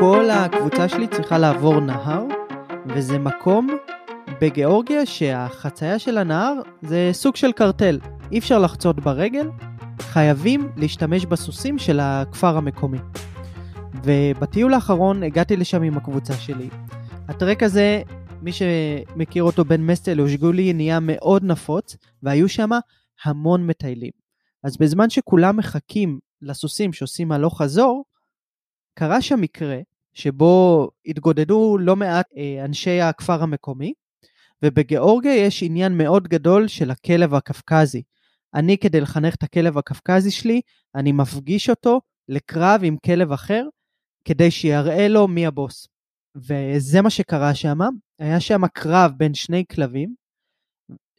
כל הקבוצה שלי צריכה לעבור נהר, וזה מקום בגיאורגיה שהחצייה של הנהר זה סוג של קרטל. אי אפשר לחצות ברגל, חייבים להשתמש בסוסים של הכפר המקומי. ובטיול האחרון הגעתי לשם עם הקבוצה שלי. הטרק הזה, מי שמכיר אותו בין מסטל לאושגולי, נהיה מאוד נפוץ, והיו שם המון מטיילים. אז בזמן שכולם מחכים לסוסים שעושים הלוך חזור, קרה שם מקרה שבו התגודדו לא מעט אה, אנשי הכפר המקומי, ובגיאורגיה יש עניין מאוד גדול של הכלב הקפקזי. אני, כדי לחנך את הכלב הקפקזי שלי, אני מפגיש אותו לקרב עם כלב אחר, כדי שיראה לו מי הבוס. וזה מה שקרה שם. היה שם קרב בין שני כלבים,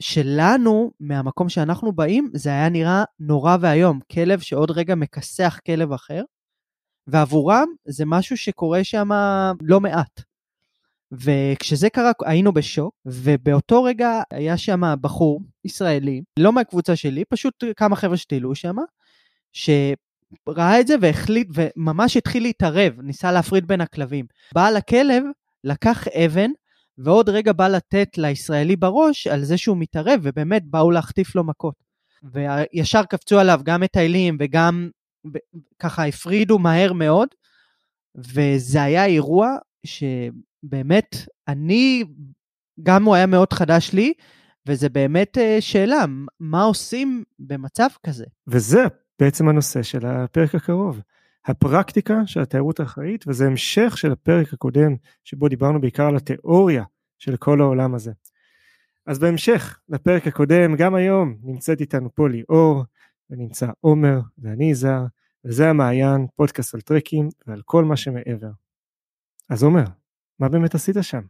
שלנו, מהמקום שאנחנו באים, זה היה נראה נורא ואיום. כלב שעוד רגע מכסח כלב אחר, ועבורם זה משהו שקורה שם לא מעט. וכשזה קרה היינו בשוק, ובאותו רגע היה שם בחור ישראלי, לא מהקבוצה שלי, פשוט כמה חבר'ה שטיילו שם, שראה את זה והחליט, וממש התחיל להתערב, ניסה להפריד בין הכלבים. בעל הכלב לקח אבן, ועוד רגע בא לתת לישראלי בראש על זה שהוא מתערב, ובאמת באו להחטיף לו מכות. וישר קפצו עליו גם מטיילים וגם ככה הפרידו מהר מאוד, וזה היה אירוע שבאמת אני, גם הוא היה מאוד חדש לי, וזה באמת אה, שאלה, מה עושים במצב כזה? וזה בעצם הנושא של הפרק הקרוב. הפרקטיקה של התיירות האחראית, וזה המשך של הפרק הקודם, שבו דיברנו בעיקר על התיאוריה של כל העולם הזה. אז בהמשך לפרק הקודם, גם היום נמצאת איתנו פה ליאור, ונמצא עומר ואני יזהר, וזה המעיין, פודקאסט על טרקים ועל כל מה שמעבר. אז עומר, מה באמת עשית שם?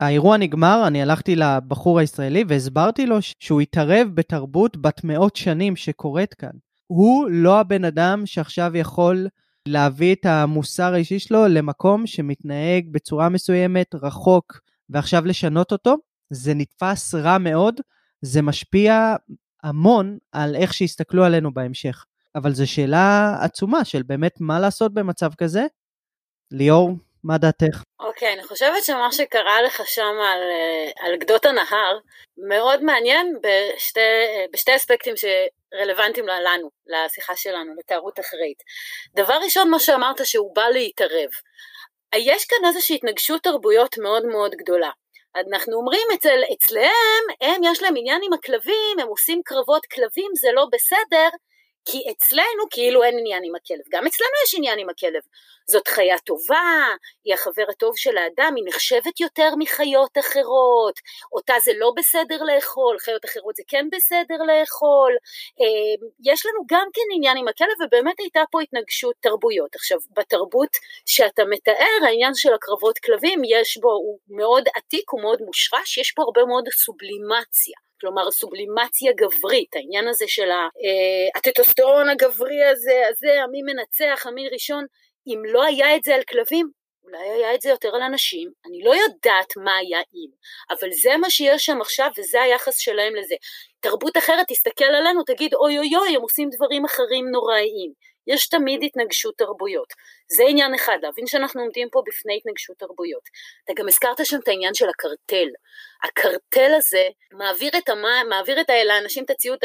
האירוע נגמר, אני הלכתי לבחור הישראלי והסברתי לו שהוא התערב בתרבות בת מאות שנים שקורית כאן. הוא לא הבן אדם שעכשיו יכול להביא את המוסר האישי שלו למקום שמתנהג בצורה מסוימת, רחוק, ועכשיו לשנות אותו. זה נתפס רע מאוד, זה משפיע המון על איך שיסתכלו עלינו בהמשך. אבל זו שאלה עצומה של באמת מה לעשות במצב כזה. ליאור, מה דעתך? אוקיי, okay, אני חושבת שמה שקרה לך שם על, אה, על גדות הנהר מאוד מעניין בשתי, בשתי אספקטים שרלוונטיים לנו, לשיחה שלנו, לתיירות אחראית. דבר ראשון, מה שאמרת שהוא בא להתערב. יש כאן איזושהי התנגשות תרבויות מאוד מאוד גדולה. אנחנו אומרים אצל, אצלם, הם יש להם עניין עם הכלבים, הם עושים קרבות כלבים, זה לא בסדר, כי אצלנו כאילו אין עניין עם הכלב, גם אצלנו יש עניין עם הכלב. זאת חיה טובה, היא החבר הטוב של האדם, היא נחשבת יותר מחיות אחרות, אותה זה לא בסדר לאכול, חיות אחרות זה כן בסדר לאכול. אמ, יש לנו גם כן עניין עם הכלב, ובאמת הייתה פה התנגשות תרבויות. עכשיו, בתרבות שאתה מתאר, העניין של הקרבות כלבים, יש בו, הוא מאוד עתיק, הוא מאוד מושרש, יש פה הרבה מאוד סובלימציה. כלומר סובלימציה גברית, העניין הזה של אה, הטטוסטרון הגברי הזה, הזה, המי מנצח, המי ראשון, אם לא היה את זה על כלבים, אולי היה את זה יותר על אנשים, אני לא יודעת מה היה אם, אבל זה מה שיש שם עכשיו וזה היחס שלהם לזה. תרבות אחרת תסתכל עלינו, תגיד אוי אוי אוי, הם עושים דברים אחרים נוראיים. יש תמיד התנגשות תרבויות. זה עניין אחד, להבין שאנחנו עומדים פה בפני התנגשות תרבויות. אתה גם הזכרת שם את העניין של הקרטל. הקרטל הזה מעביר את, המים, מעביר את לאנשים את הציוד,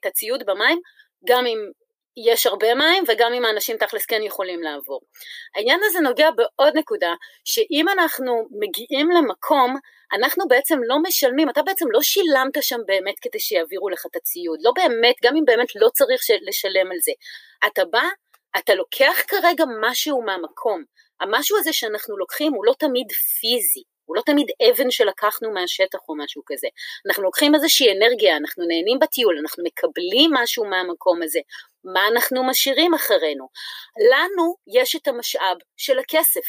את הציוד במים, גם אם יש הרבה מים וגם אם האנשים תכלס כן יכולים לעבור. העניין הזה נוגע בעוד נקודה, שאם אנחנו מגיעים למקום, אנחנו בעצם לא משלמים, אתה בעצם לא שילמת שם באמת כדי שיעבירו לך את הציוד, לא באמת, גם אם באמת לא צריך לשלם על זה. אתה בא, אתה לוקח כרגע משהו מהמקום, המשהו הזה שאנחנו לוקחים הוא לא תמיד פיזי, הוא לא תמיד אבן שלקחנו מהשטח או משהו כזה. אנחנו לוקחים איזושהי אנרגיה, אנחנו נהנים בטיול, אנחנו מקבלים משהו מהמקום הזה. מה אנחנו משאירים אחרינו? לנו יש את המשאב של הכסף,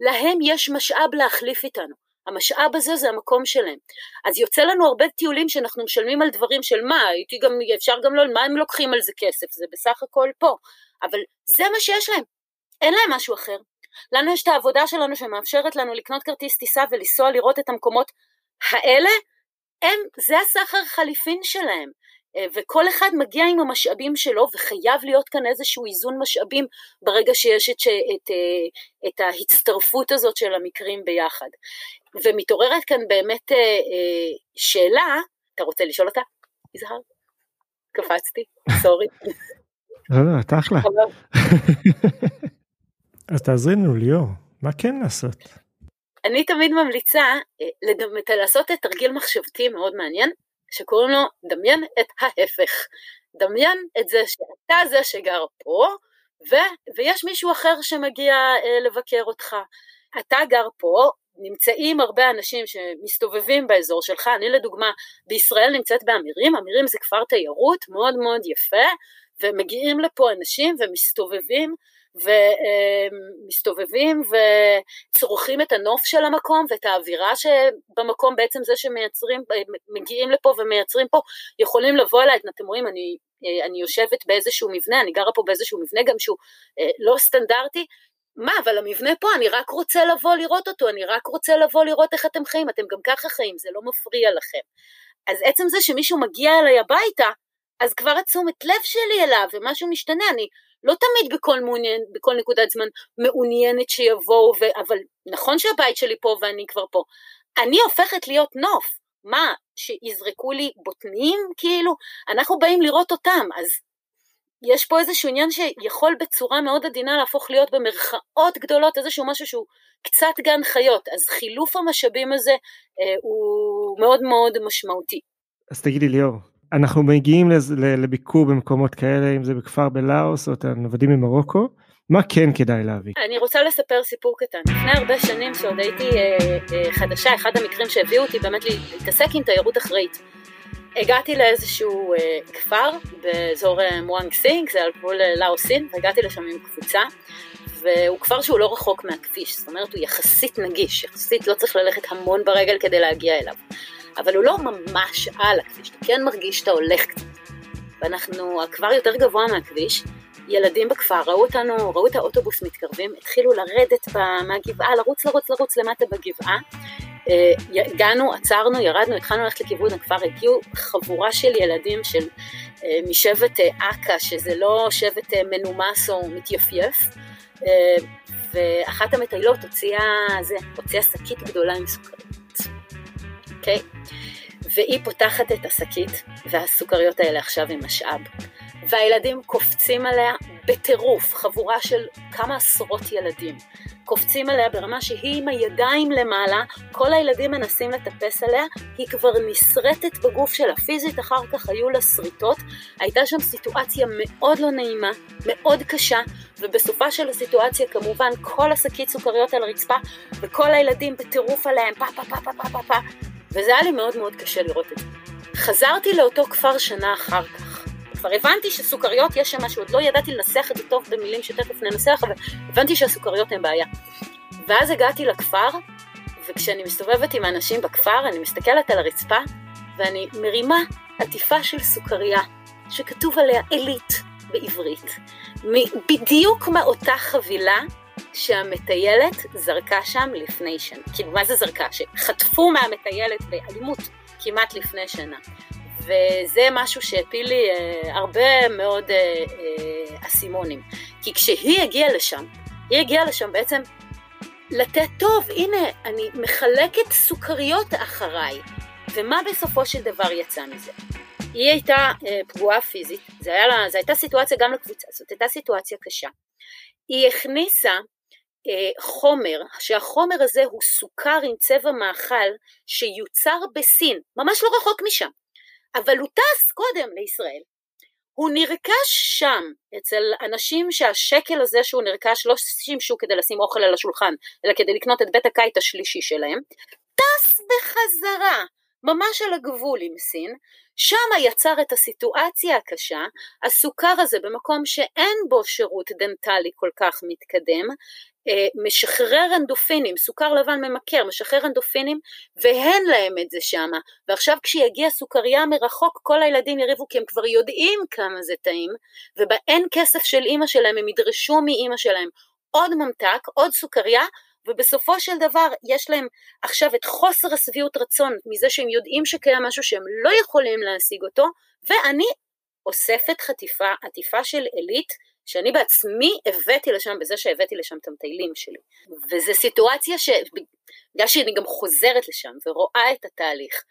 להם יש משאב להחליף איתנו. המשאב הזה זה המקום שלהם. אז יוצא לנו הרבה טיולים שאנחנו משלמים על דברים של מה, הייתי גם, אפשר גם לא, מה הם לוקחים על זה כסף, זה בסך הכל פה. אבל זה מה שיש להם, אין להם משהו אחר. לנו יש את העבודה שלנו שמאפשרת לנו לקנות כרטיס טיסה ולנסוע לראות את המקומות האלה, הם, זה הסחר חליפין שלהם. אה, וכל אחד מגיע עם המשאבים שלו וחייב להיות כאן איזשהו איזון משאבים ברגע שיש את, את, אה, את ההצטרפות הזאת של המקרים ביחד. ומתעוררת כאן באמת שאלה, אתה רוצה לשאול אותה, יזהר? קפצתי, סורי. לא, לא, אתה אחלה. אז תעזרי לנו ליאור, מה כן לעשות? אני תמיד ממליצה לעשות את תרגיל מחשבתי מאוד מעניין, שקוראים לו דמיין את ההפך. דמיין את זה שאתה זה שגר פה, ו, ויש מישהו אחר שמגיע אה, לבקר אותך. אתה גר פה, נמצאים הרבה אנשים שמסתובבים באזור שלך, אני לדוגמה בישראל נמצאת באמירים, אמירים זה כפר תיירות מאוד מאוד יפה, ומגיעים לפה אנשים ומסתובבים ומסתובבים וצורכים את הנוף של המקום ואת האווירה שבמקום בעצם זה שמייצרים, מגיעים לפה ומייצרים פה, יכולים לבוא אליי, אתם רואים, אני, אני יושבת באיזשהו מבנה, אני גרה פה באיזשהו מבנה גם שהוא אה, לא סטנדרטי, מה, אבל המבנה פה, אני רק רוצה לבוא לראות אותו, אני רק רוצה לבוא לראות איך אתם חיים, אתם גם ככה חיים, זה לא מפריע לכם. אז עצם זה שמישהו מגיע אליי הביתה, אז כבר התשומת לב שלי אליו ומשהו משתנה, אני לא תמיד בכל, מעוניין, בכל נקודת זמן מעוניינת שיבואו, ו... אבל נכון שהבית שלי פה ואני כבר פה. אני הופכת להיות נוף. מה, שיזרקו לי בוטנים? כאילו, אנחנו באים לראות אותם, אז יש פה איזשהו עניין שיכול בצורה מאוד עדינה להפוך להיות במרכאות גדולות איזשהו משהו שהוא קצת גן חיות, אז חילוף המשאבים הזה אה, הוא מאוד מאוד משמעותי. אז תגידי ליאור, אנחנו מגיעים לביקור במקומות כאלה, אם זה בכפר בלאוס או את הנוודים ממרוקו, מה כן כדאי להביא? אני רוצה לספר סיפור קטן. לפני הרבה שנים שעוד הייתי אה, אה, חדשה, אחד המקרים שהביאו אותי באמת להתעסק עם תיירות אחראית. הגעתי לאיזשהו אה, כפר באזור אה, מואנג סינג, זה על גבול אה, לאוסין, והגעתי לשם עם קבוצה, והוא כפר שהוא לא רחוק מהכביש, זאת אומרת הוא יחסית נגיש, יחסית לא צריך ללכת המון ברגל כדי להגיע אליו. אבל הוא לא ממש על הכביש, אתה כן מרגיש שאתה הולך קצת. ואנחנו כבר יותר גבוה מהכביש, ילדים בכפר ראו אותנו, ראו את האוטובוס מתקרבים, התחילו לרדת מהגבעה, לרוץ לרוץ לרוץ למטה בגבעה. אה, הגענו, עצרנו, ירדנו, התחלנו ללכת לכיוון הכפר, הגיעו חבורה של ילדים של, אה, משבט אה, אכ"א, שזה לא שבט מנומס או מתייפייף, ואחת המטיילות הוציאה, הוציאה שקית גדולה עם סוכריות. אוקיי? והיא פותחת את השקית, והסוכריות האלה עכשיו הם משאב. והילדים קופצים עליה בטירוף, חבורה של כמה עשרות ילדים. קופצים עליה ברמה שהיא עם הידיים למעלה, כל הילדים מנסים לטפס עליה, היא כבר נסרטת בגוף שלה, פיזית אחר כך היו לה שריטות, הייתה שם סיטואציה מאוד לא נעימה, מאוד קשה, ובסופה של הסיטואציה כמובן כל השקית סוכריות על הרצפה, וכל הילדים בטירוף עליהם, פה פה פה פה פה פה פה, וזה היה לי מאוד מאוד קשה לראות את זה. חזרתי לאותו כפר שנה אחר כך. כבר הבנתי שסוכריות יש שם משהו, עוד לא ידעתי לנסח את זה טוב במילים שתכף ננסח, אבל הבנתי שהסוכריות הן בעיה. ואז הגעתי לכפר, וכשאני מסתובבת עם האנשים בכפר, אני מסתכלת על הרצפה, ואני מרימה עטיפה של סוכריה, שכתוב עליה עילית בעברית. בדיוק מאותה חבילה שהמטיילת זרקה שם לפני שנה. כאילו, מה זה זרקה? שחטפו מהמטיילת באלימות כמעט לפני שנה. וזה משהו שהפיל לי אה, הרבה מאוד אה, אה, אסימונים. כי כשהיא הגיעה לשם, היא הגיעה לשם בעצם לתת טוב, הנה, אני מחלקת סוכריות אחריי. ומה בסופו של דבר יצא מזה? היא הייתה אה, פגועה פיזית, זו הייתה סיטואציה גם לקבוצה, זאת הייתה סיטואציה קשה. היא הכניסה אה, חומר, שהחומר הזה הוא סוכר עם צבע מאכל שיוצר בסין, ממש לא רחוק משם, אבל הוא טס קודם לישראל. הוא נרכש שם אצל אנשים שהשקל הזה שהוא נרכש לא שימשו כדי לשים אוכל על השולחן, אלא כדי לקנות את בית הקיץ השלישי שלהם, טס בחזרה, ממש על הגבול עם סין, שם יצר את הסיטואציה הקשה, הסוכר הזה במקום שאין בו שירות דנטלי כל כך מתקדם, אה, משחרר אנדורפינים, סוכר לבן ממכר, משחרר אנדורפינים ואין להם את זה שמה. ועכשיו כשיגיע סוכריה מרחוק כל הילדים יריבו כי הם כבר יודעים כמה זה טעים ובאין כסף של אימא שלהם הם ידרשו מאימא שלהם עוד ממתק, עוד סוכריה ובסופו של דבר יש להם עכשיו את חוסר השביעות רצון מזה שהם יודעים שקיים משהו שהם לא יכולים להשיג אותו, ואני אוספת חטיפה, עטיפה של עילית שאני בעצמי הבאתי לשם בזה שהבאתי לשם את המטיילים שלי. וזו סיטואציה ש... בגלל שאני גם חוזרת לשם ורואה את התהליך,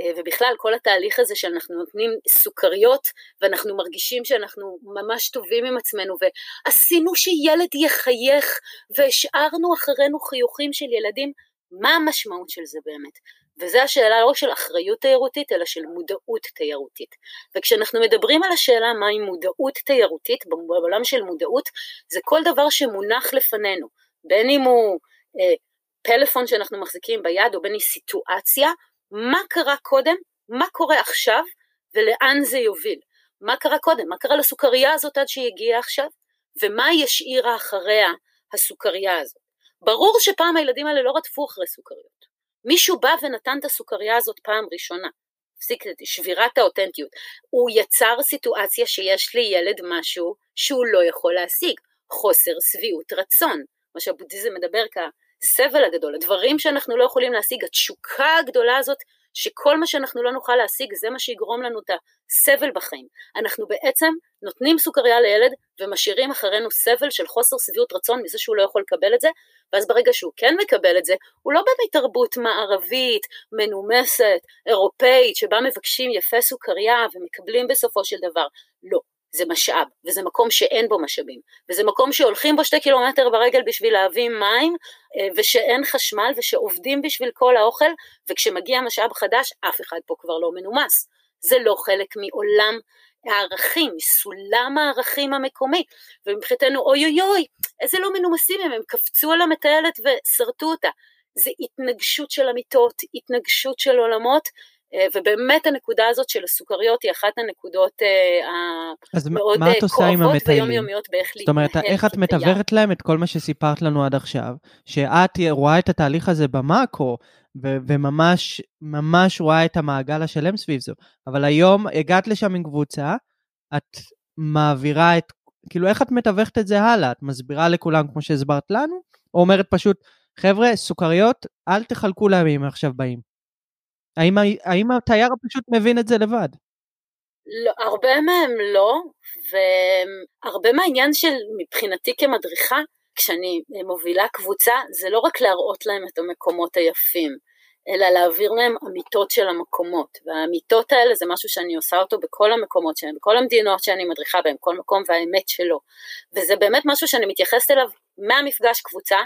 אה, ובכלל כל התהליך הזה שאנחנו נותנים סוכריות ואנחנו מרגישים שאנחנו ממש טובים עם עצמנו ועשינו שילד יחייך והשארנו אחרינו חיוכים של ילדים, מה המשמעות של זה באמת? וזו השאלה לא של אחריות תיירותית אלא של מודעות תיירותית. וכשאנחנו מדברים על השאלה מהי מודעות תיירותית, בעולם של מודעות זה כל דבר שמונח לפנינו, בין אם הוא אה, פלאפון שאנחנו מחזיקים ביד או בין אם סיטואציה מה קרה קודם, מה קורה עכשיו ולאן זה יוביל. מה קרה קודם, מה קרה לסוכריה הזאת עד שהיא הגיעה עכשיו, ומה היא השאירה אחריה הסוכריה הזאת. ברור שפעם הילדים האלה לא רדפו אחרי סוכריות. מישהו בא ונתן את הסוכריה הזאת פעם ראשונה. הפסיק את שבירת האותנטיות. הוא יצר סיטואציה שיש לילד משהו שהוא לא יכול להשיג, חוסר שביעות רצון, מה שהבודהיזם מדבר כ... הסבל הגדול, הדברים שאנחנו לא יכולים להשיג, התשוקה הגדולה הזאת, שכל מה שאנחנו לא נוכל להשיג זה מה שיגרום לנו את הסבל בחיים. אנחנו בעצם נותנים סוכריה לילד ומשאירים אחרינו סבל של חוסר שביעות רצון מזה שהוא לא יכול לקבל את זה, ואז ברגע שהוא כן מקבל את זה, הוא לא באמת תרבות מערבית, מנומסת, אירופאית, שבה מבקשים יפה סוכריה ומקבלים בסופו של דבר. לא. זה משאב, וזה מקום שאין בו משאבים, וזה מקום שהולכים בו שתי קילומטר ברגל בשביל להביא מים, ושאין חשמל, ושעובדים בשביל כל האוכל, וכשמגיע משאב חדש, אף אחד פה כבר לא מנומס. זה לא חלק מעולם הערכים, מסולם הערכים המקומי, ומבחינתנו אוי אוי אוי, איזה לא מנומסים הם, הם קפצו על המטיילת ושרטו אותה. זה התנגשות של אמיתות, התנגשות של עולמות, אה, ובאמת הנקודה הזאת של הסוכריות היא אחת הנקודות אה, המאוד אה, כואבות ויומיומיות באיך להתנהל. זאת אומרת, איך את מתווכת להם את כל מה שסיפרת לנו עד עכשיו, שאת רואה את התהליך הזה במאקרו, ו- וממש ממש רואה את המעגל השלם סביב זה, אבל היום הגעת לשם עם קבוצה, את מעבירה את, כאילו איך את מתווכת את זה הלאה? את מסבירה לכולם כמו שהסברת לנו, או אומרת פשוט, חבר'ה, סוכריות, אל תחלקו להם אם עכשיו באים. האם, האם התייר פשוט מבין את זה לבד? לא, הרבה מהם לא, והרבה מהעניין של מבחינתי כמדריכה, כשאני מובילה קבוצה, זה לא רק להראות להם את המקומות היפים, אלא להעביר להם אמיתות של המקומות, והאמיתות האלה זה משהו שאני עושה אותו בכל המקומות שלהם, בכל המדינות שאני מדריכה בהם, כל מקום והאמת שלו, וזה באמת משהו שאני מתייחסת אליו מהמפגש קבוצה,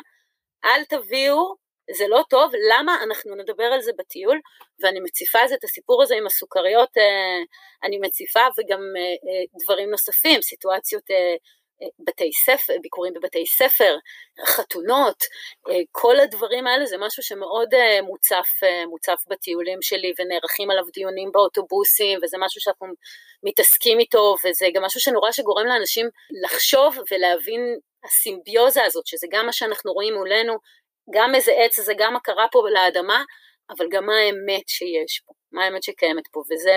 אל תביאו זה לא טוב, למה אנחנו נדבר על זה בטיול, ואני מציפה את הסיפור הזה עם הסוכריות, אה, אני מציפה וגם אה, אה, דברים נוספים, סיטואציות בתי ספר, ביקורים בבתי ספר, חתונות, כל הדברים האלה זה משהו שמאוד מוצף, מוצף בטיולים שלי ונערכים עליו דיונים באוטובוסים וזה משהו שאנחנו מתעסקים איתו וזה גם משהו שנורא שגורם לאנשים לחשוב ולהבין הסימביוזה הזאת שזה גם מה שאנחנו רואים מולנו גם איזה עץ זה גם הכרה פה לאדמה, אבל גם מה האמת שיש פה, מה האמת שקיימת פה, וזה,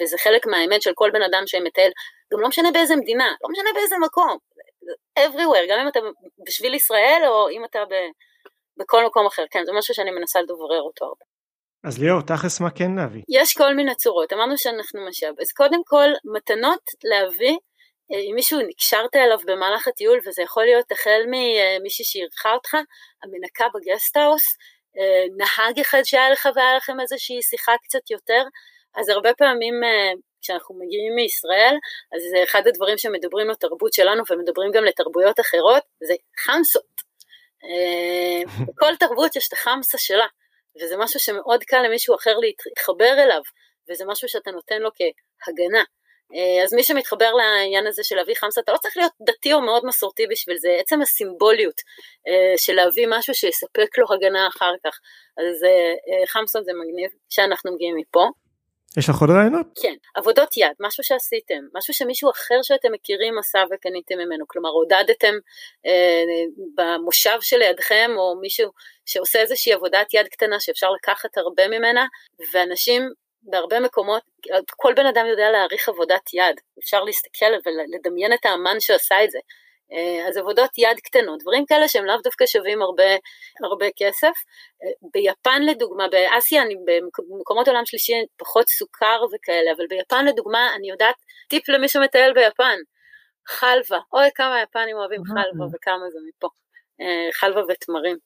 וזה חלק מהאמת של כל בן אדם שמטייל, גם לא משנה באיזה מדינה, לא משנה באיזה מקום, everywhere, גם אם אתה בשביל ישראל או אם אתה ב, בכל מקום אחר, כן, זה משהו שאני מנסה לדוברר אותו הרבה. אז ליאור, תכלס מה כן להביא? יש כל מיני צורות, אמרנו שאנחנו משאב, אז קודם כל מתנות להביא אם מישהו נקשרת אליו במהלך הטיול, וזה יכול להיות החל ממישהי שאירחה אותך, המנקה בגסטהאוס, אה, נהג אחד שהיה לך והיה לכם איזושהי שיחה קצת יותר, אז הרבה פעמים אה, כשאנחנו מגיעים מישראל, אז זה אחד הדברים שמדברים לתרבות שלנו ומדברים גם לתרבויות אחרות, זה חמסות. בכל תרבות יש את החמסה שלה, וזה משהו שמאוד קל למישהו אחר להתחבר אליו, וזה משהו שאתה נותן לו כהגנה. אה, אז מי שמתחבר לעניין הזה של להביא חמסה, אתה לא צריך להיות דתי או מאוד מסורתי בשביל זה, עצם הסימבוליות אה, של להביא משהו שיספק לו הגנה אחר כך. אז אה, חמסה זה מגניב שאנחנו מגיעים מפה. יש לך עוד רעיונות? כן, עבודות יד, משהו שעשיתם, משהו שמישהו אחר שאתם מכירים עשה וקניתם ממנו, כלומר עודדתם אה, במושב שלידכם או מישהו שעושה איזושהי עבודת יד קטנה שאפשר לקחת הרבה ממנה, ואנשים בהרבה מקומות, כל בן אדם יודע להעריך עבודת יד, אפשר להסתכל ולדמיין את האמן שעשה את זה. אה, אז עבודות יד קטנות, דברים כאלה שהם לאו דווקא שווים הרבה, הרבה כסף. אה, ביפן לדוגמה, באסיה, אני במקומות עולם שלישי פחות סוכר וכאלה, אבל ביפן לדוגמה, אני יודעת, טיפ למי שמטייל ביפן, חלבה, אוי כמה יפנים אוהבים חלבה וכמה זה מפה, אה, חלבה ותמרים,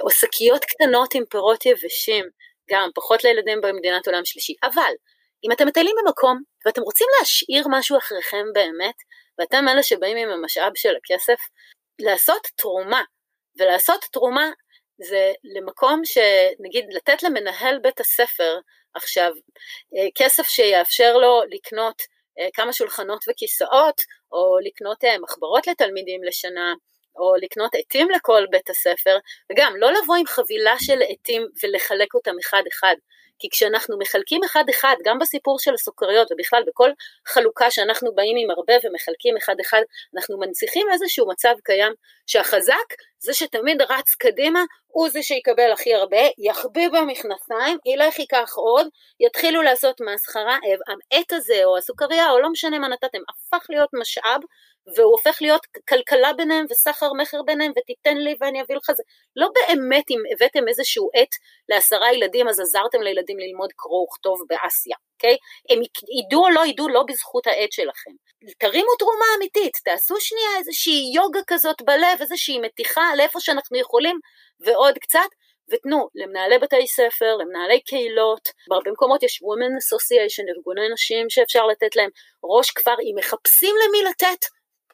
או שקיות קטנות עם פירות יבשים, גם פחות לילדים במדינת עולם שלישי, אבל אם אתם מטיילים במקום ואתם רוצים להשאיר משהו אחריכם באמת, ואתם אלה שבאים עם המשאב של הכסף, לעשות תרומה, ולעשות תרומה זה למקום שנגיד לתת למנהל בית הספר עכשיו אה, כסף שיאפשר לו לקנות אה, כמה שולחנות וכיסאות, או לקנות אה, מחברות לתלמידים לשנה, או לקנות עטים לכל בית הספר, וגם לא לבוא עם חבילה של עטים ולחלק אותם אחד אחד, כי כשאנחנו מחלקים אחד אחד, גם בסיפור של הסוכריות ובכלל בכל חלוקה שאנחנו באים עם הרבה ומחלקים אחד אחד, אנחנו מנציחים איזשהו מצב קיים שהחזק זה שתמיד רץ קדימה, הוא זה שיקבל הכי הרבה, יחביא במכנסיים, ילך ייקח עוד, יתחילו לעשות מסחרה, העט הזה או הסוכריה או לא משנה מה נתתם, הפך להיות משאב והוא הופך להיות כלכלה ביניהם וסחר מכר ביניהם ותיתן לי ואני אביא לך זה. לא באמת אם הבאתם איזשהו עט לעשרה ילדים אז עזרתם לילדים ללמוד קרוא וכתוב באסיה, אוקיי? הם ידעו או לא ידעו לא בזכות העט שלכם. תרימו תרומה אמיתית, תעשו שנייה איזושהי יוגה כזאת בלב, איזושהי מתיחה לאיפה שאנחנו יכולים ועוד קצת. ותנו למנהלי בתי ספר, למנהלי קהילות, בהרבה מקומות יש Women Association, ארגוני נשים שאפשר לתת להם ראש כפר, אם מחפשים למי לתת,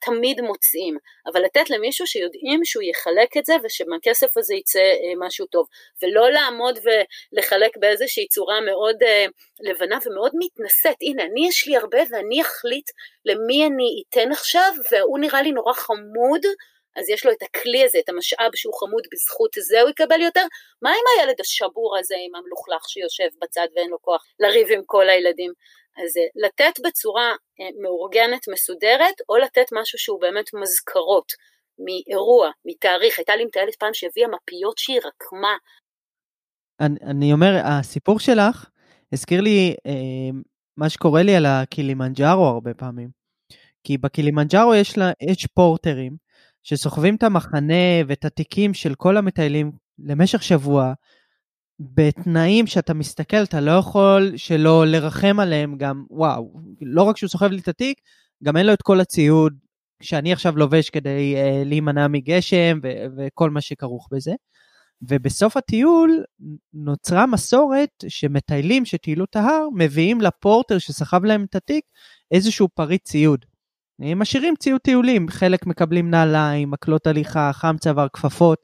תמיד מוצאים, אבל לתת למישהו שיודעים שהוא יחלק את זה ושמהכסף הזה יצא אה, משהו טוב, ולא לעמוד ולחלק באיזושהי צורה מאוד אה, לבנה ומאוד מתנשאת, הנה אני יש לי הרבה ואני אחליט למי אני אתן עכשיו והוא נראה לי נורא חמוד אז יש לו את הכלי הזה, את המשאב שהוא חמוד בזכות זה הוא יקבל יותר, מה עם הילד השבור הזה עם המלוכלך שיושב בצד ואין לו כוח לריב עם כל הילדים? אז אה, לתת בצורה מאורגנת, מסודרת, או לתת משהו שהוא באמת מזכרות מאירוע, מתאריך. הייתה לי מטיילת פעם שהביאה מפיות שהיא רקמה. אני, אני אומר, הסיפור שלך הזכיר לי אה, מה שקורה לי על הקילימנג'ארו הרבה פעמים. כי בקילימנג'ארו יש, לה, יש פורטרים שסוחבים את המחנה ואת התיקים של כל המטיילים למשך שבוע, בתנאים שאתה מסתכל, אתה לא יכול שלא לרחם עליהם גם, וואו, לא רק שהוא סוחב לי את התיק, גם אין לו את כל הציוד שאני עכשיו לובש כדי uh, להימנע מגשם ו- וכל מה שכרוך בזה. ובסוף הטיול נוצרה מסורת שמטיילים שטיילו את ההר מביאים לפורטר שסחב להם את התיק איזשהו פריט ציוד. הם משאירים ציוד טיולים, חלק מקבלים נעליים, מקלות הליכה, חם צוואר, כפפות.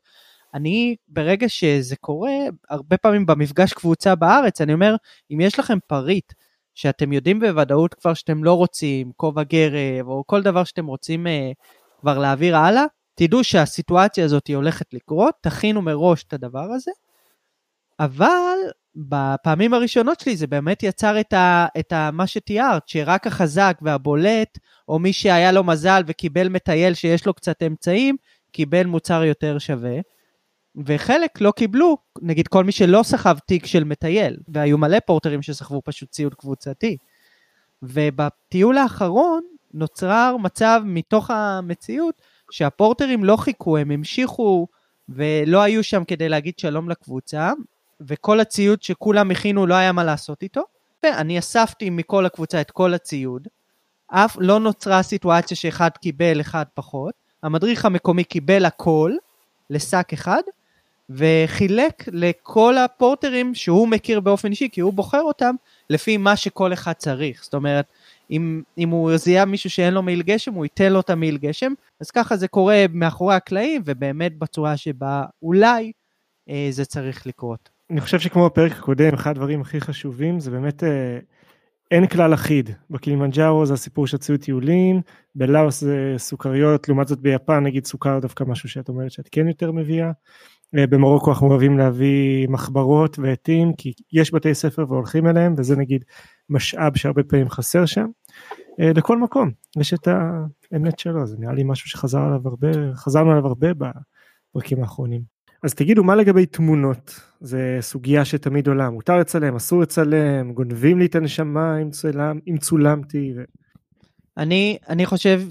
אני, ברגע שזה קורה, הרבה פעמים במפגש קבוצה בארץ, אני אומר, אם יש לכם פריט שאתם יודעים בוודאות כבר שאתם לא רוצים, כובע גרב, או כל דבר שאתם רוצים uh, כבר להעביר הלאה, תדעו שהסיטואציה הזאת היא הולכת לקרות, תכינו מראש את הדבר הזה, אבל בפעמים הראשונות שלי זה באמת יצר את, ה, את ה, מה שתיארת, שרק החזק והבולט, או מי שהיה לו מזל וקיבל מטייל שיש לו קצת אמצעים, קיבל מוצר יותר שווה. וחלק לא קיבלו, נגיד כל מי שלא סחב תיק של מטייל, והיו מלא פורטרים שסחבו פשוט ציוד קבוצתי. ובטיול האחרון נוצר מצב מתוך המציאות שהפורטרים לא חיכו, הם המשיכו ולא היו שם כדי להגיד שלום לקבוצה, וכל הציוד שכולם הכינו לא היה מה לעשות איתו, ואני אספתי מכל הקבוצה את כל הציוד, אף לא נוצרה סיטואציה שאחד קיבל, אחד פחות, המדריך המקומי קיבל הכל לשק אחד, וחילק לכל הפורטרים שהוא מכיר באופן אישי, כי הוא בוחר אותם לפי מה שכל אחד צריך. זאת אומרת, אם, אם הוא זיהה מישהו שאין לו מעיל גשם, הוא ייתן לו את המעיל גשם, אז ככה זה קורה מאחורי הקלעים, ובאמת בצורה שבה אולי אה, זה צריך לקרות. אני חושב שכמו בפרק הקודם, אחד הדברים הכי חשובים זה באמת אה, אין כלל אחיד. בקילימנג'ארו זה הסיפור של ציוד טיולים, בלאוס זה סוכריות, לעומת זאת ביפן נגיד סוכר דווקא משהו שאת אומרת שאת כן יותר מביאה. אה, במרוקו אנחנו אוהבים להביא מחברות ועטים כי יש בתי ספר והולכים אליהם וזה נגיד משאב שהרבה פעמים חסר שם. אה, לכל מקום יש את האמת שלו זה נראה לי משהו שחזר עליו הרבה חזרנו עליו הרבה בפרקים האחרונים. אז תגידו מה לגבי תמונות זה סוגיה שתמיד עולה מותר לצלם אסור לצלם גונבים לי את הנשמה אם, צולמתי. אני אני חושב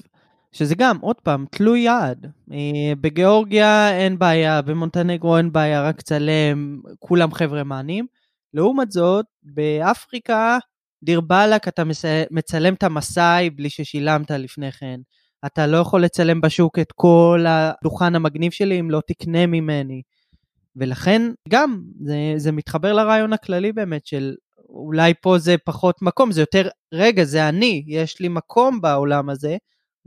שזה גם, עוד פעם, תלוי יעד. אה, בגיאורגיה אין בעיה, במונטנגרו אין בעיה, רק צלם, כולם חבר'ה מענים. לעומת זאת, באפריקה, דיר באלק, אתה מצלם את המסאי בלי ששילמת לפני כן. אתה לא יכול לצלם בשוק את כל הדוכן המגניב שלי אם לא תקנה ממני. ולכן גם זה, זה מתחבר לרעיון הכללי באמת של אולי פה זה פחות מקום, זה יותר, רגע, זה אני, יש לי מקום בעולם הזה,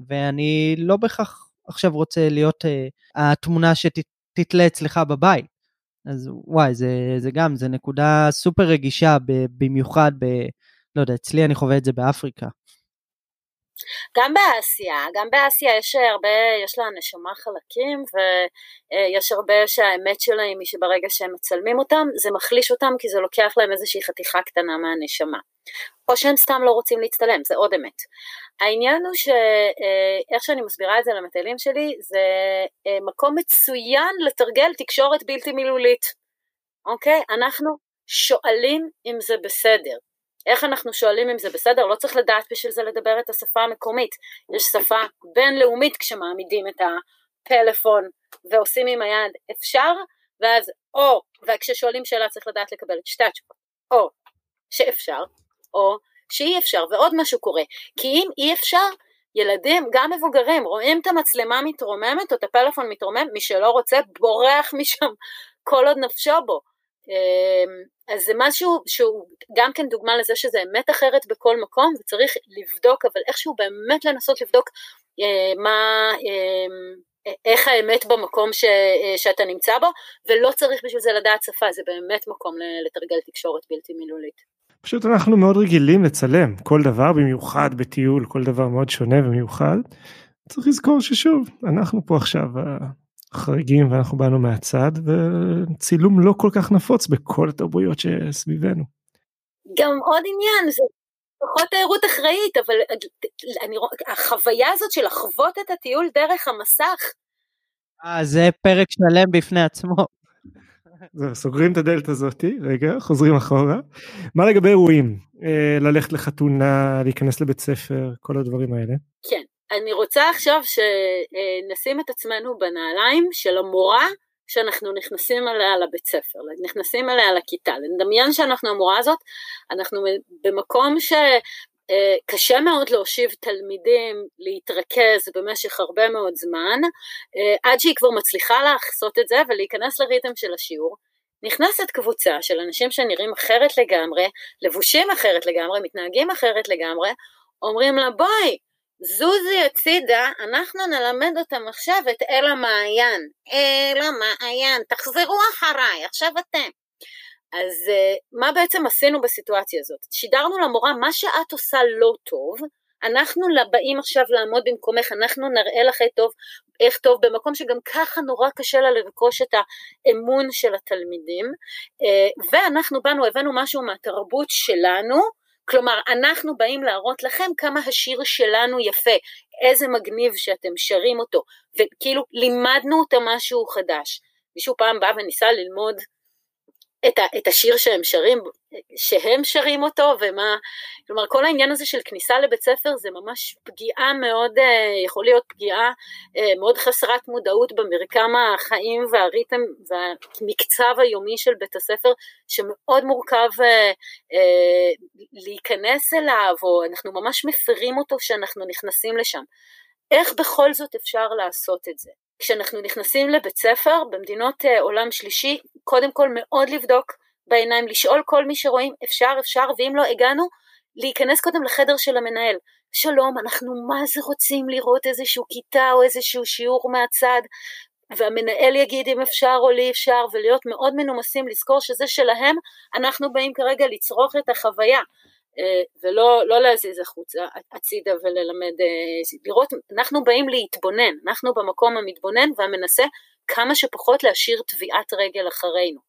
ואני לא בהכרח עכשיו רוצה להיות uh, התמונה שתתלה אצלך בבית. אז וואי, זה, זה גם, זה נקודה סופר רגישה, במיוחד ב... לא יודע, אצלי אני חווה את זה באפריקה. גם באסיה, גם באסיה יש הרבה, יש לה נשמה חלקים ויש הרבה שהאמת שלהם היא שברגע שהם מצלמים אותם זה מחליש אותם כי זה לוקח להם איזושהי חתיכה קטנה מהנשמה. או שהם סתם לא רוצים להצטלם, זה עוד אמת. העניין הוא שאיך שאני מסבירה את זה למטיילים שלי, זה אה, מקום מצוין לתרגל תקשורת בלתי מילולית, אוקיי? אנחנו שואלים אם זה בסדר. איך אנחנו שואלים אם זה בסדר? לא צריך לדעת בשביל זה לדבר את השפה המקומית. יש שפה בינלאומית כשמעמידים את הפלאפון ועושים עם היד אפשר, ואז או, וכששואלים שאלה צריך לדעת לקבל את שתי התשובות, או שאפשר, או שאי אפשר, ועוד משהו קורה, כי אם אי אפשר, ילדים, גם מבוגרים, רואים את המצלמה מתרוממת או את הפלאפון מתרומם, מי שלא רוצה בורח משם כל עוד נפשו בו. אמ, אז זה משהו שהוא גם כן דוגמה לזה שזה אמת אחרת בכל מקום וצריך לבדוק, אבל איכשהו באמת לנסות לבדוק אה, מה, אה, איך האמת במקום ש, אה, שאתה נמצא בו, ולא צריך בשביל זה לדעת שפה, זה באמת מקום לתרגל תקשורת בלתי מילולית. פשוט אנחנו מאוד רגילים לצלם כל דבר, במיוחד בטיול, כל דבר מאוד שונה ומיוחד. צריך לזכור ששוב, אנחנו פה עכשיו חריגים ואנחנו באנו מהצד וצילום לא כל כך נפוץ בכל התרבויות שסביבנו. גם עוד עניין זה פחות תיירות אחראית אבל אני, החוויה הזאת של לחוות את הטיול דרך המסך. אה זה פרק שלם בפני עצמו. זהו, סוגרים את הדלת הזאתי, רגע, חוזרים אחורה. מה לגבי אירועים? אה, ללכת לחתונה, להיכנס לבית ספר, כל הדברים האלה? כן, אני רוצה עכשיו שנשים את עצמנו בנעליים של המורה שאנחנו נכנסים אליה לבית ספר, נכנסים אליה לכיתה, נדמיין שאנחנו המורה הזאת, אנחנו במקום שקשה מאוד להושיב תלמידים להתרכז במשך הרבה מאוד זמן, עד שהיא כבר מצליחה לעשות את זה ולהיכנס לריתם של השיעור, נכנסת קבוצה של אנשים שנראים אחרת לגמרי, לבושים אחרת לגמרי, מתנהגים אחרת לגמרי, אומרים לה בואי, זוזי הצידה, אנחנו נלמד אותם עכשיו את אל המעיין. אל המעיין, תחזרו אחריי, עכשיו אתם. אז uh, מה בעצם עשינו בסיטואציה הזאת? שידרנו למורה, מה שאת עושה לא טוב, אנחנו באים עכשיו לעמוד במקומך, אנחנו נראה לך טוב, איך טוב, במקום שגם ככה נורא קשה לה לרכוש את האמון של התלמידים, uh, ואנחנו באנו, הבאנו משהו מהתרבות שלנו, כלומר, אנחנו באים להראות לכם כמה השיר שלנו יפה, איזה מגניב שאתם שרים אותו, וכאילו לימדנו אותם משהו חדש. מישהו פעם בא וניסה ללמוד את, ה, את השיר שהם שרים, שהם שרים אותו, ומה, כלומר כל העניין הזה של כניסה לבית ספר זה ממש פגיעה מאוד, אה, יכול להיות פגיעה אה, מאוד חסרת מודעות במרקם החיים והריתם והמקצב היומי של בית הספר, שמאוד מורכב אה, להיכנס אליו, או אנחנו ממש מפרים אותו שאנחנו נכנסים לשם. איך בכל זאת אפשר לעשות את זה? כשאנחנו נכנסים לבית ספר במדינות uh, עולם שלישי, קודם כל מאוד לבדוק בעיניים, לשאול כל מי שרואים אפשר אפשר, ואם לא הגענו, להיכנס קודם לחדר של המנהל. שלום, אנחנו מה זה רוצים לראות איזשהו כיתה או איזשהו שיעור מהצד, והמנהל יגיד אם אפשר או לי אפשר, ולהיות מאוד מנומסים, לזכור שזה שלהם, אנחנו באים כרגע לצרוך את החוויה. אה, ולא לא להזיז החוצה, הצידה וללמד, אה, לראות, אנחנו באים להתבונן, אנחנו במקום המתבונן והמנסה כמה שפחות להשאיר טביעת רגל אחרינו,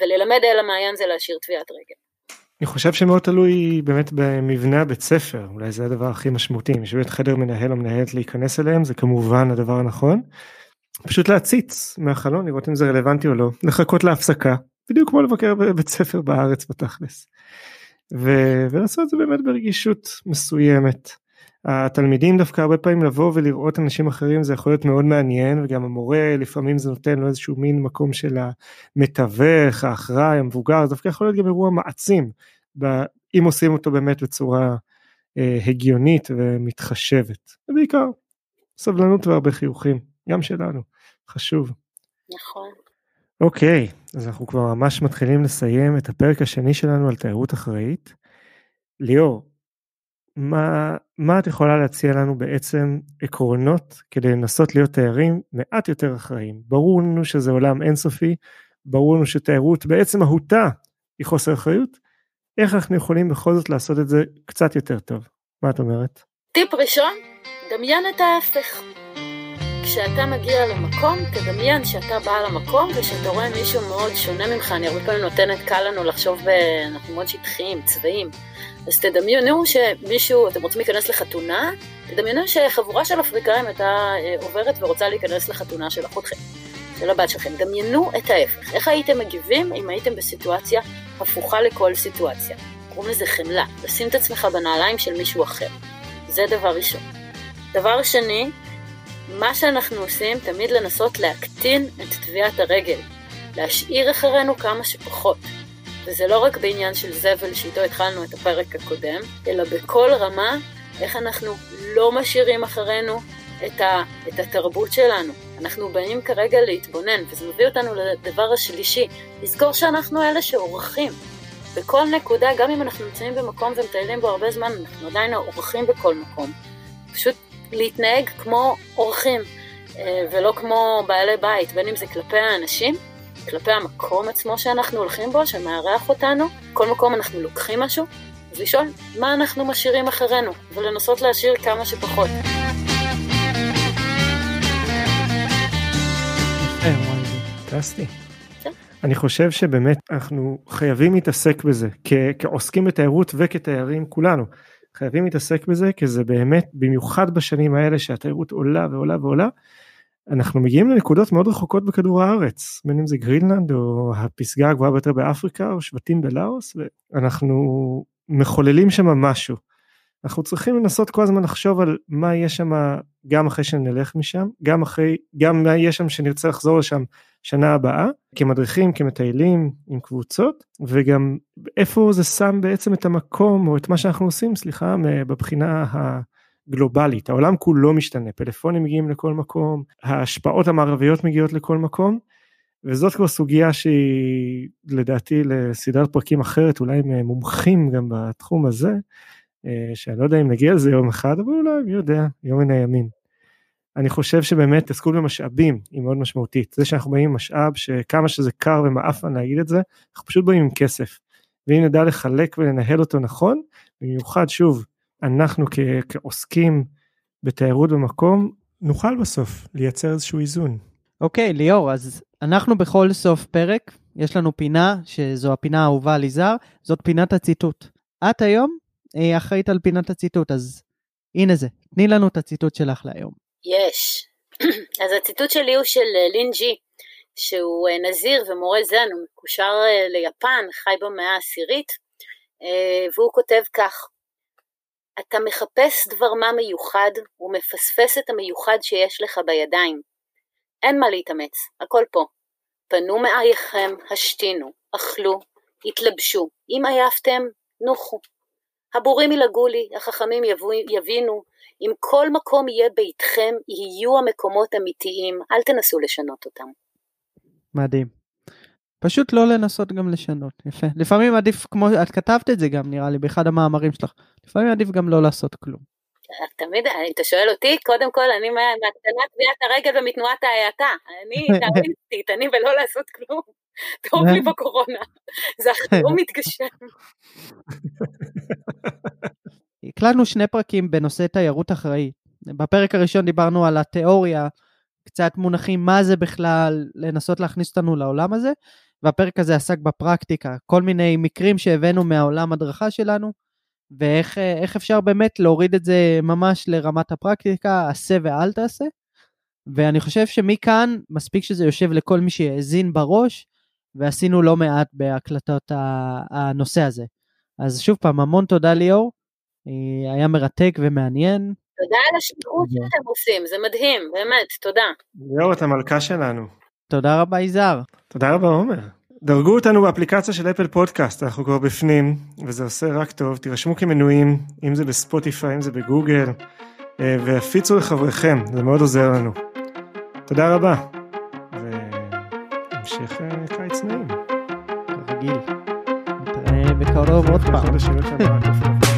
וללמד אל המעיין זה להשאיר טביעת רגל. אני חושב שמאוד תלוי באמת במבנה הבית ספר, אולי זה הדבר הכי משמעותי, אם יש באמת חדר מנהל או מנהלת להיכנס אליהם, זה כמובן הדבר הנכון. פשוט להציץ מהחלון, לראות אם זה רלוונטי או לא, לחכות להפסקה, בדיוק כמו לבקר בבית ספר בארץ בתכלס. ו- ולעשות את זה באמת ברגישות מסוימת. התלמידים דווקא הרבה פעמים לבוא ולראות אנשים אחרים זה יכול להיות מאוד מעניין וגם המורה לפעמים זה נותן לו איזשהו מין מקום של המתווך, האחראי, המבוגר, זה דווקא יכול להיות גם אירוע מעצים אם עושים אותו באמת בצורה אה, הגיונית ומתחשבת. ובעיקר סבלנות והרבה חיוכים, גם שלנו, חשוב. נכון. אוקיי, אז אנחנו כבר ממש מתחילים לסיים את הפרק השני שלנו על תיירות אחראית. ליאור, מה, מה את יכולה להציע לנו בעצם עקרונות כדי לנסות להיות תיירים מעט יותר אחראיים? ברור לנו שזה עולם אינסופי, ברור לנו שתיירות בעצם מהותה היא חוסר אחריות, איך אנחנו יכולים בכל זאת לעשות את זה קצת יותר טוב? מה את אומרת? טיפ ראשון, דמיין את ההפך. כשאתה מגיע למקום, תדמיין שאתה בא למקום ושאתה רואה מישהו מאוד שונה ממך, אני הרבה פעמים נותנת, קל לנו לחשוב. אנחנו מאוד שטחיים, צבעים. אז תדמיינו שמישהו, אתם רוצים להיכנס לחתונה, תדמיינו שחבורה של אפריקאים הייתה אה, עוברת ורוצה להיכנס לחתונה של אחותכם, של הבת שלכם. דמיינו את ההפך. איך הייתם מגיבים אם הייתם בסיטואציה הפוכה לכל סיטואציה? קוראים לזה חמלה, לשים את עצמך בנעליים של מישהו אחר. זה דבר ראשון. דבר שני, מה שאנחנו עושים, תמיד לנסות להקטין את טביעת הרגל, להשאיר אחרינו כמה שפחות. וזה לא רק בעניין של זבל שאיתו התחלנו את הפרק הקודם, אלא בכל רמה, איך אנחנו לא משאירים אחרינו את, ה, את התרבות שלנו. אנחנו באים כרגע להתבונן, וזה מביא אותנו לדבר השלישי, לזכור שאנחנו אלה שאורחים. בכל נקודה, גם אם אנחנו נמצאים במקום ומטיילים בו הרבה זמן, אנחנו עדיין האורחים בכל מקום. פשוט להתנהג כמו אורחים, אה, ולא כמו בעלי בית, בין אם זה כלפי האנשים, כלפי המקום עצמו שאנחנו הולכים בו, שמארח אותנו, כל מקום אנחנו לוקחים משהו, אז לשאול מה אנחנו משאירים אחרינו, ולנסות להשאיר כמה שפחות. פנטסטי. אני חושב שבאמת אנחנו חייבים להתעסק בזה כעוסקים בתיירות וכתיירים כולנו חייבים להתעסק בזה כי זה באמת במיוחד בשנים האלה שהתיירות עולה ועולה ועולה אנחנו מגיעים לנקודות מאוד רחוקות בכדור הארץ, בין אם זה גרינלנד או הפסגה הגבוהה ביותר באפריקה או שבטים בלאוס, ואנחנו מחוללים שם משהו. אנחנו צריכים לנסות כל הזמן לחשוב על מה יהיה שם גם אחרי שנלך משם, גם אחרי, גם מה יהיה שם שנרצה לחזור לשם שנה הבאה, כמדריכים, כמטיילים, עם קבוצות, וגם איפה זה שם בעצם את המקום, או את מה שאנחנו עושים, סליחה, בבחינה ה... גלובלית, העולם כולו משתנה, פלאפונים מגיעים לכל מקום, ההשפעות המערביות מגיעות לכל מקום, וזאת כבר סוגיה שהיא לדעתי לסדרת פרקים אחרת, אולי עם מומחים גם בתחום הזה, שאני לא יודע אם נגיע לזה יום אחד, אבל אולי מי יודע, יום מן הימים. אני חושב שבאמת תסכול במשאבים היא מאוד משמעותית, זה שאנחנו באים עם משאב שכמה שזה קר ומעפן להגיד את זה, אנחנו פשוט באים עם כסף. ואם נדע לחלק ולנהל אותו נכון, במיוחד שוב אנחנו כ- כעוסקים בתיירות במקום, נוכל בסוף לייצר איזשהו איזון. אוקיי, okay, ליאור, אז אנחנו בכל סוף פרק, יש לנו פינה, שזו הפינה האהובה על יזהר, זאת פינת הציטוט. את היום אה, אחראית על פינת הציטוט, אז הנה זה, תני לנו את הציטוט שלך להיום. יש. אז הציטוט שלי הוא של אה, לין ג'י, שהוא אה, נזיר ומורה זן, הוא מקושר ליפן, חי במאה העשירית, והוא כותב כך: אתה מחפש דבר מה מיוחד ומפספס את המיוחד שיש לך בידיים. אין מה להתאמץ, הכל פה. פנו מאייכם, השתינו, אכלו, התלבשו, אם עייפתם, נוחו. הבורים ילעגו לי, החכמים יבינו, אם כל מקום יהיה ביתכם, יהיו המקומות אמיתיים, אל תנסו לשנות אותם. מדהים. פשוט לא לנסות גם לשנות, יפה. לפעמים עדיף, כמו, את כתבת את זה גם נראה לי באחד המאמרים שלך, לפעמים עדיף גם לא לעשות כלום. תמיד, אם אתה שואל אותי, קודם כל אני מהקטנת טביעת הרגל ומתנועת ההאטה. אני טאוויסטית, אני ולא לעשות כלום. טוב לי בקורונה, זה החלום מתגשם. הקלטנו שני פרקים בנושא תיירות אחראית. בפרק הראשון דיברנו על התיאוריה, קצת מונחים מה זה בכלל, לנסות להכניס אותנו לעולם הזה, והפרק הזה עסק בפרקטיקה, כל מיני מקרים שהבאנו מהעולם הדרכה שלנו, ואיך אפשר באמת להוריד את זה ממש לרמת הפרקטיקה, עשה ואל תעשה. ואני חושב שמכאן מספיק שזה יושב לכל מי שהאזין בראש, ועשינו לא מעט בהקלטות הנושא הזה. אז שוב פעם, המון תודה ליאור, היה מרתק ומעניין. תודה על השליחות שאתם עושים, זה מדהים, באמת, תודה. ליאור, את המלכה שלנו. תודה רבה, יזהר. תודה רבה, עומר. דרגו אותנו באפליקציה של אפל פודקאסט, אנחנו כבר בפנים, וזה עושה רק טוב. תירשמו כמנויים, אם זה בספוטיפיי, אם זה בגוגל, אה, והפיצו לחבריכם, זה מאוד עוזר לנו. תודה רבה, והמשך אה, קיץ נעים. כרגיל. נתראה בקרוב עוד פעם.